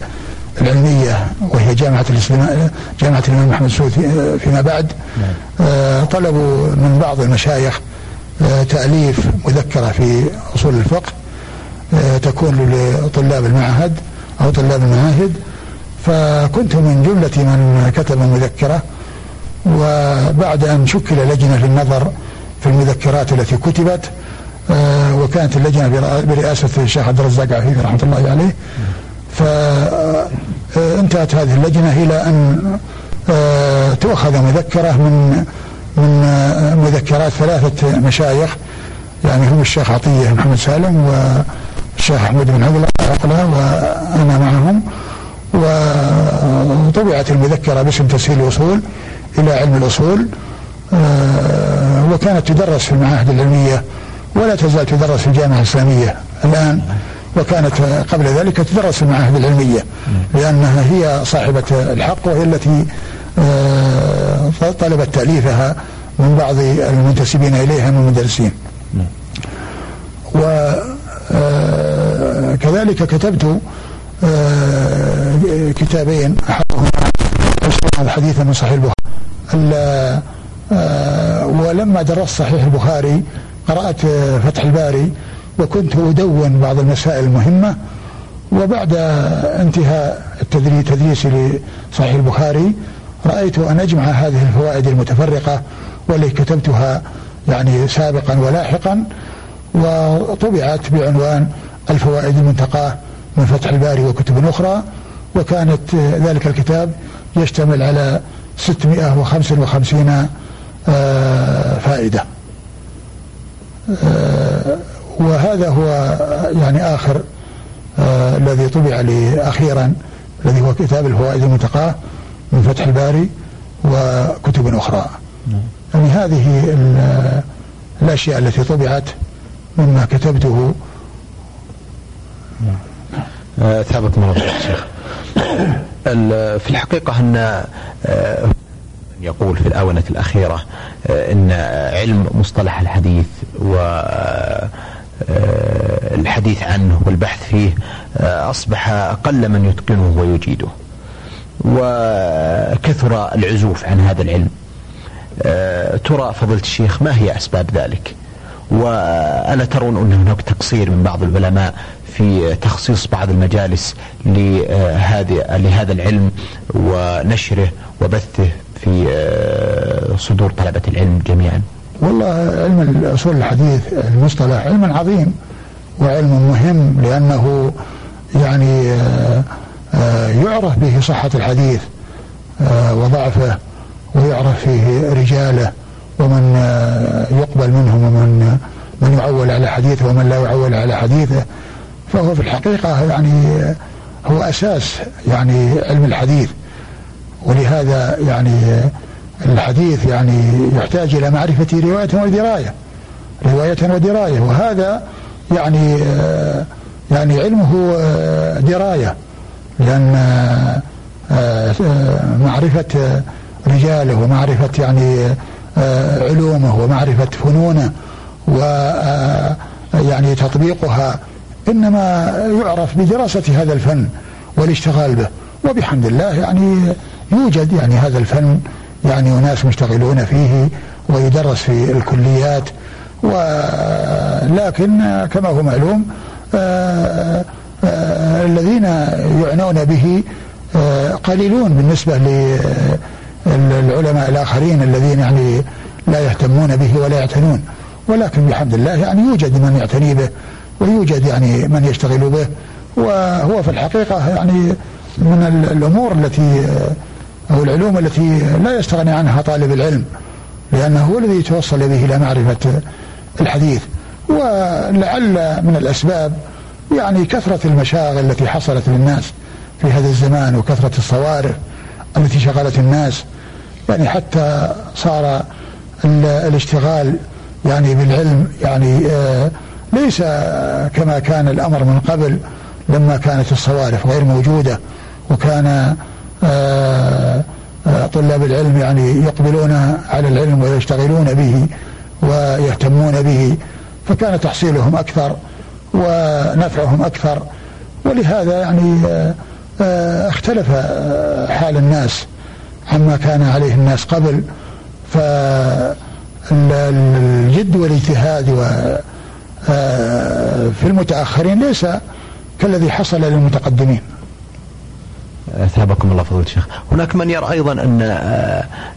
B: العلمية وهي جامعة الإسلام جامعة الإمام محمد سعود فيما بعد. نعم. طلبوا من بعض المشايخ تأليف مذكرة في أصول الفقه تكون لطلاب المعهد أو طلاب المعاهد فكنت من جملة من كتب المذكرة وبعد أن شكل لجنة للنظر في المذكرات التي كتبت آه، وكانت اللجنة برئاسة الشيخ عبد الرزاق عفيفي رحمة الله عليه فانتهت هذه اللجنة إلى أن آه، تؤخذ مذكرة من من مذكرات ثلاثة مشايخ. يعني هم الشيخ عطية محمد سالم والشيخ أحمد بن عقلة وأنا معهم. وطبعت المذكرة باسم تسهيل الأصول إلى علم الأصول آه، وكانت تدرس في المعاهد العلمية ولا تزال تدرس في الجامعة الإسلامية الآن. وكانت قبل ذلك تدرس في المعاهد العلمية لأنها هي صاحبة الحق وهي التي آه، طلبت تأليفها من بعض المنتسبين إليها من المدرسين. وكذلك آه، كتبت كتابين أحدهما الحديث من صحيح البخاري ولما درست صحيح البخاري قرأت فتح الباري وكنت أدون بعض المسائل المهمة وبعد انتهاء التدريس تدريسي لصحيح البخاري رأيت أن أجمع هذه الفوائد المتفرقة والتي كتبتها يعني سابقا ولاحقا وطبعت بعنوان الفوائد المنتقاة من فتح الباري وكتب أخرى وكانت ذلك الكتاب يشتمل على 655 آه، فائدة. آه، وهذا هو يعني آخر آه، الذي طبع لي أخيرا الذي هو كتاب الفوائد المنتقاة من فتح الباري وكتب أخرى نعم. يعني هذه الأشياء التي طبعت مما كتبته
A: نعم. ثابت الله شيخ في الحقيقة أن يقول في الآونة الأخيرة آه، أن علم مصطلح الحديث و آه، الحديث عنه والبحث فيه آه، أصبح أقل من يتقنه ويجيده. وكثر العزوف عن هذا العلم. ترى فضيلة الشيخ ما هي أسباب ذلك؟ وألا ترون أن هناك تقصير من بعض العلماء في تخصيص بعض المجالس لهذا العلم ونشره وبثه في آه، صدور طلبة العلم جميعا.
B: والله علم الأصول الحديث المصطلح علم عظيم وعلم مهم لأنه يعني آه، آه، يعرف به صحة الحديث وضعفه ويعرف فيه رجاله ومن يقبل منهم ومن من يعول على حديثه ومن لا يعول على حديثه. فهو في الحقيقة يعني هو أساس يعني علم الحديث. ولهذا يعني الحديث يعني يحتاج إلى معرفة رواية ودراية رواية ودراية وهذا يعني يعني علمه دراية لأن معرفة رجاله ومعرفة يعني علومه ومعرفة فنونه و يعني تطبيقها إنما يعرف بدراسة هذا الفن والاشتغال به وبحمد الله يعني يوجد يعني هذا الفن يعني أناس مشتغلون فيه ويدرس في الكليات ولكن كما هو معلوم آه، آه، الذين يعنون به قليلون بالنسبة للعلماء الآخرين الذين يعني لا يهتمون به ولا يعتنون. ولكن بحمد الله يعني يوجد من يعتني به ويوجد يعني من يشتغل به وهو في الحقيقة يعني من الأمور التي أو العلوم التي لا يستغني عنها طالب العلم لأنه هو الذي يتوصل به إلى معرفة الحديث. ولعل من الأسباب يعني كثرة المشاغل التي حصلت للناس في هذا الزمان وكثرة الصوارف التي شغلت الناس. يعني حتى صار الاشتغال يعني بالعلم يعني آه ليس كما كان الأمر من قبل لما كانت الصوارف غير موجودة وكان طلاب العلم يعني يقبلون على العلم ويشتغلون به ويهتمون به فكان تحصيلهم أكثر ونفعهم أكثر. ولهذا يعني آه، آه، اختلف آه، حال الناس عما كان عليه الناس قبل. فالجد والاجتهاد في المتأخرين ليس كالذي حصل للمتقدمين.
A: أثابكم الله فضيله الشيخ. هناك من يرى أيضا أن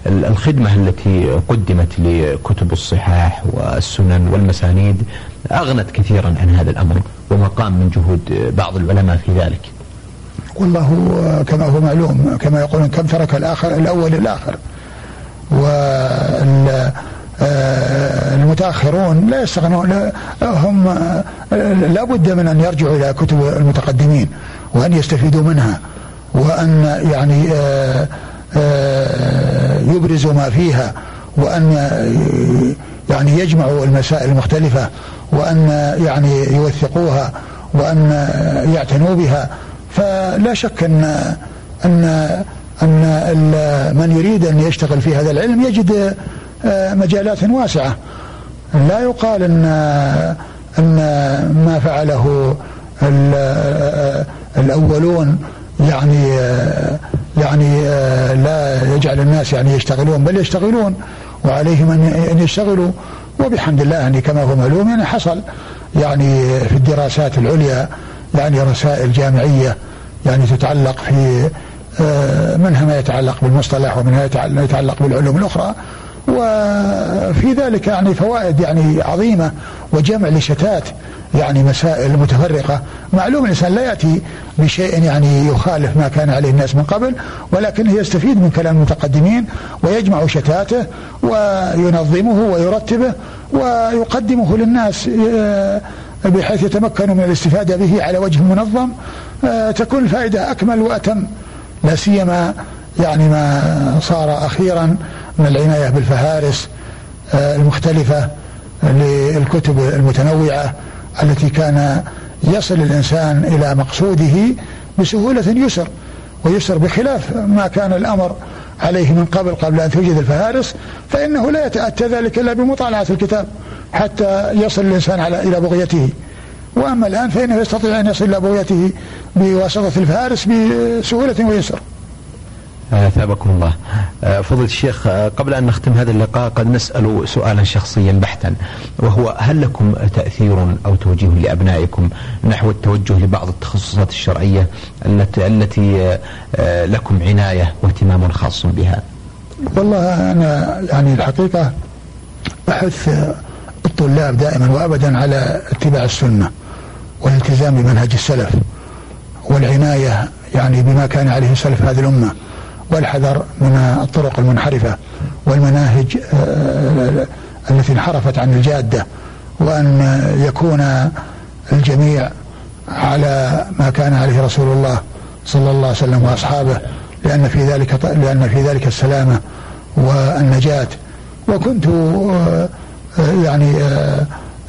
A: الخدمة التي قدمت لكتب الصحاح والسنن والمسانيد أغنت كثيرا عن هذا الأمر وما قام من جهود بعض العلماء في ذلك.
B: والله كما هو معلوم كما يقولون كم ترك الآخر الأول الآخر. المتأخرون لا يستغنون هم لا بد من أن يرجعوا إلى كتب المتقدمين وأن يستفيدوا منها وأن يعني يبرزوا ما فيها وأن يعني يجمعوا المسائل المختلفة وأن يعني يوثقوها وأن يعتنوا بها. فلا شك أن أن أن من يريد أن يشتغل في هذا العلم يجد آه، مجالات واسعة. لا يقال أن أن ما فعله آه، الأولون يعني آه، يعني لا يجعل الناس يعني يشتغلون بل يشتغلون وعليهم ان يشتغلوا. وبحمد الله يعني كما هو معلوم يعني حصل يعني في الدراسات العليا يعني رسائل جامعية يعني تتعلق في آه، منها ما يتعلق بالمصطلح ومنها ما يتعلق بالعلوم الأخرى. وفي ذلك يعني فوائد يعني عظيمة وجمع لشتات يعني مسائل متفرقة. معلوم الإنسان لا يأتي بشيء يعني يخالف ما كان عليه الناس من قبل ولكن يستفيد من كلام المتقدمين ويجمع شتاته وينظمه ويرتبه ويقدمه للناس آه، بحيث يتمكنوا من الاستفادة به على وجه منظم. آه، تكون الفائدة أكمل وأتم لا سيما يعني ما صار أخيرا من العناية بالفهارس آه، المختلفة للكتب المتنوعة التي كان يصل الإنسان إلى مقصوده بسهولة يسر ويسر بخلاف ما كان الأمر عليه من قبل قبل أن توجد الفهارس فإنه لا يتأتى ذلك إلا بمطالعة الكتاب حتى يصل الإنسان على إلى بغيته. وأما الآن فإنه يستطيع أن يصل إلى بغيته بواسطة الفهارس بسهولة ويسر.
A: اثابكم الله. آه، فضيلة الشيخ آه، قبل أن نختم هذا اللقاء قد نسأل سؤالا شخصيا بحتا وهو هل لكم تأثير أو توجيه لأبنائكم نحو التوجه لبعض التخصصات الشرعية التي آه، لكم عناية واهتمام خاص بها؟
B: والله أنا يعني الحقيقة أحث الطلاب دائما وابدا على اتباع السنة والالتزام بمنهج السلف والعناية يعني بما كان عليه سلف هذه الأمة والحذر من الطرق المنحرفة والمناهج آه، التي انحرفت عن الجادة وأن يكون الجميع على ما كان عليه رسول الله صلى الله عليه وسلم وأصحابه لأن في ذلك لأن في ذلك السلامة والنجاة وكنت آه، يعني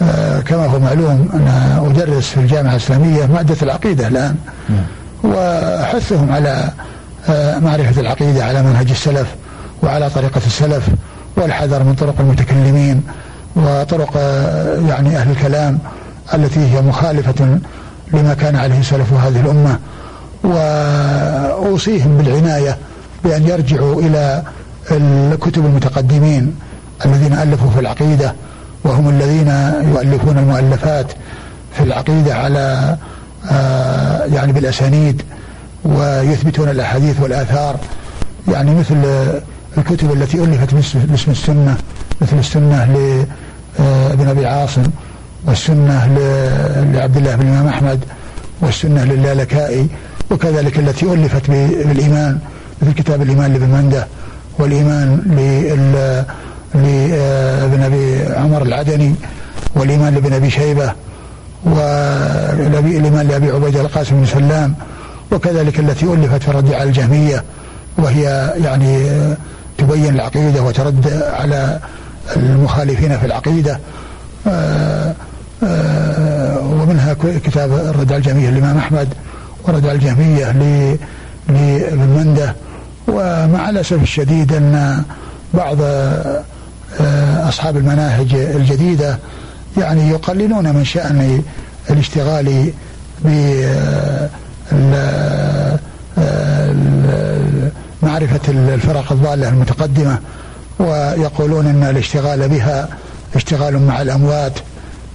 B: آه، كما هو معلوم أنا أدرس في الجامعة الإسلامية مادة العقيدة الآن نعم. وأحثهم على معرفة العقيدة على منهج السلف وعلى طريقة السلف والحذر من طرق المتكلمين وطرق آه، يعني أهل الكلام التي هي مخالفة لما كان عليه سلف هذه الأمة. وأوصيهم بالعناية بأن يرجعوا إلى الكتب المتقدمين الذين ألفوا في العقيدة وهم الذين يؤلفون المؤلفات في العقيدة على آه، يعني بالأسانيد ويثبتون الأحاديث والآثار يعني مثل الكتب التي ألفت باسم السنة مثل السنة لابن أبي عاصم والسنة لعبد الله بن الإمام أحمد والسنة للالكائي وكذلك التي ألفت بالإيمان مثل كتاب الإيمان لابن مندة والإيمان لابن أبي عمر العدني والإيمان لابن أبي شيبة والإيمان لأبي عبيدة القاسم بن سلام وكذلك التي ألفت في الرد على الجهمية وهي يعني تبين العقيدة وترد على المخالفين في العقيدة. آه، آه، ومنها كتاب الرد على الجهمية للإمام أحمد ورد على الجهمية لابن منده. ومع الأسف الشديد أن بعض آه، أصحاب المناهج الجديدة يعني يقللون من شأن الاشتغال ب معرفة الفرق الضالة المتقدمة ويقولون أن الاشتغال بها اشتغال مع الأموات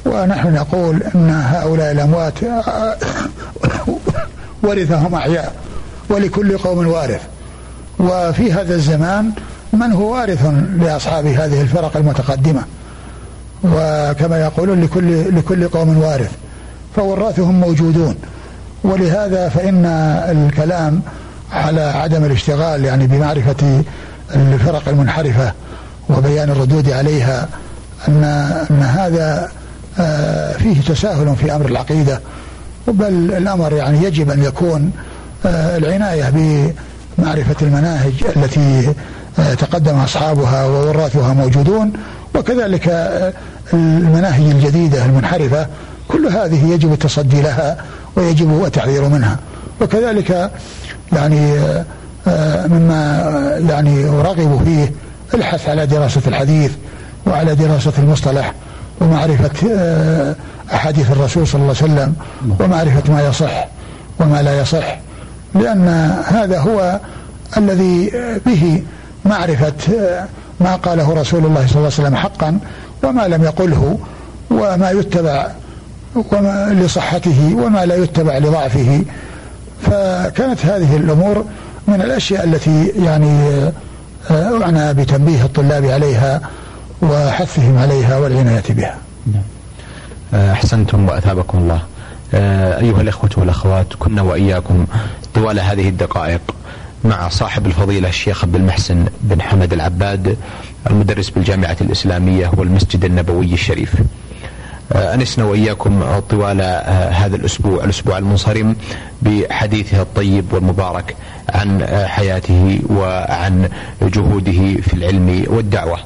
B: ونحن نقول أن هؤلاء الأموات ورثهم أحياء ولكل قوم وارث. وفي هذا الزمان من هو وارث لأصحاب هذه الفرق المتقدمة؟ وكما يقولون لكل لكل قوم وارث فوراثهم موجودون. ولهذا فإن الكلام على عدم الاشتغال يعني بمعرفة الفرق المنحرفة وبيان الردود عليها أن أن هذا آه، فيه تساهل في أمر العقيدة. بل الأمر يعني يجب أن يكون آه، العناية بمعرفة المناهج التي آه، تقدم أصحابها ووراثها موجودون. وكذلك المناهج الجديدة المنحرفة كل هذه يجب التصدي لها. ويجب التحذير منها. وكذلك يعني مما يعني أرغب فيه الحث على دراسة الحديث وعلى دراسة المصطلح ومعرفة أحاديث الرسول صلى الله عليه وسلم ومعرفة ما يصح وما لا يصح. لأن هذا هو الذي به معرفة ما قاله رسول الله صلى الله عليه وسلم حقا وما لم يقله وما يتبع وما لصحته وما لا يتبع لضعفه. فكانت هذه الأمور من الأشياء التي يعني أعنى بتنبيه الطلاب عليها وحثهم عليها والعناية بها. نعم.
A: أحسنتم وأثابكم الله. آه، أيها الإخوة والأخوات كنا وإياكم طوال هذه الدقائق مع صاحب الفضيلة الشيخ عبد المحسن بن حمد العباد المدرس بالجامعة الإسلامية والمسجد النبوي الشريف. آه، أنسنا وإياكم طوال آه، هذا الأسبوع الأسبوع المنصرم بحديثه الطيب والمبارك عن آه، حياته وعن جهوده في العلم والدعوة.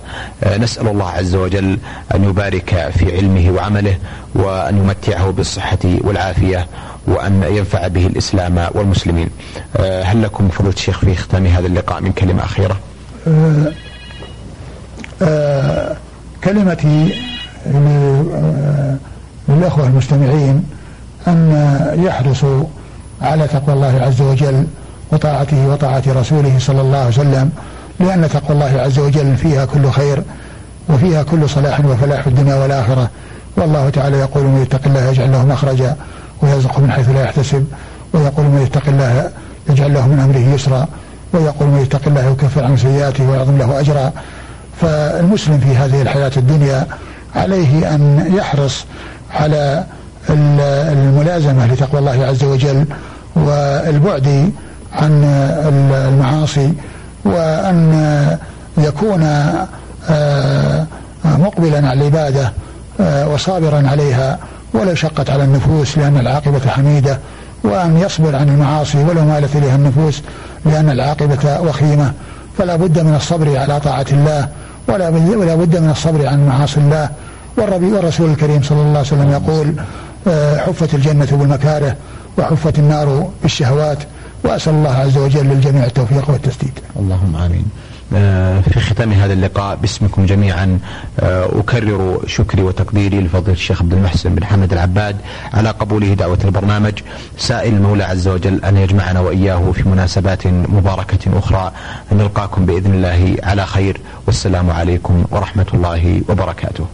A: نسأل الله عز وجل أن يبارك في علمه وعمله وأن يمتعه بالصحة والعافية وأن ينفع به الإسلام والمسلمين. هل لكم فضلة الشيخ في ختام هذا اللقاء من كلمة أخيرة؟ أه
B: أه كلمتي للأخوة المستمعين أن يحرصوا على تقوى الله عز وجل وطاعته وطاعة رسوله صلى الله عليه وسلم لأن تقوى الله عز وجل فيها كل خير وفيها كل صلاح وفلاح في الدنيا والآخرة. والله تعالى يقول من يتق الله يجعل له مخرجا ويرزقه من حيث لا يحتسب ويقول من يتق الله يجعل له من أمره يسرا ويقول من يتق الله يكفر عن سيئاته ويعظم له أجرا فالمسلم في هذه الحياة الدنيا عليه أن يحرص على الملازمة لتقوى الله عز وجل والبعد عن المعاصي وأن يكون آه، مقبلا على العبادة آه، وصابرا عليها ولو شقت على النفوس لأن العاقبة حميدة وأن يصبر عن المعاصي ولو مالت إليها النفوس لأن العاقبة وخيمة. فلا بد من الصبر على طاعة الله ولا بد من الصبر عن معاصي الله والرسول الكريم صلى الله عليه وسلم يقول آه، حفت الجنة بالمكاره وحفت النار بالشهوات وأسأل الله عز وجل للجميع التوفيق والتسديد.
A: اللهم آمين. آه، في ختام هذا اللقاء باسمكم جميعا آه، أكرر شكري وتقديري لفضيلة الشيخ عبد المحسن بن حمد العباد على قبوله دعوة البرنامج. سائل المولى عز وجل أن يجمعنا وإياه في مناسبات مباركة أخرى. نلقاكم بإذن الله على خير. والسلام عليكم ورحمة الله وبركاته.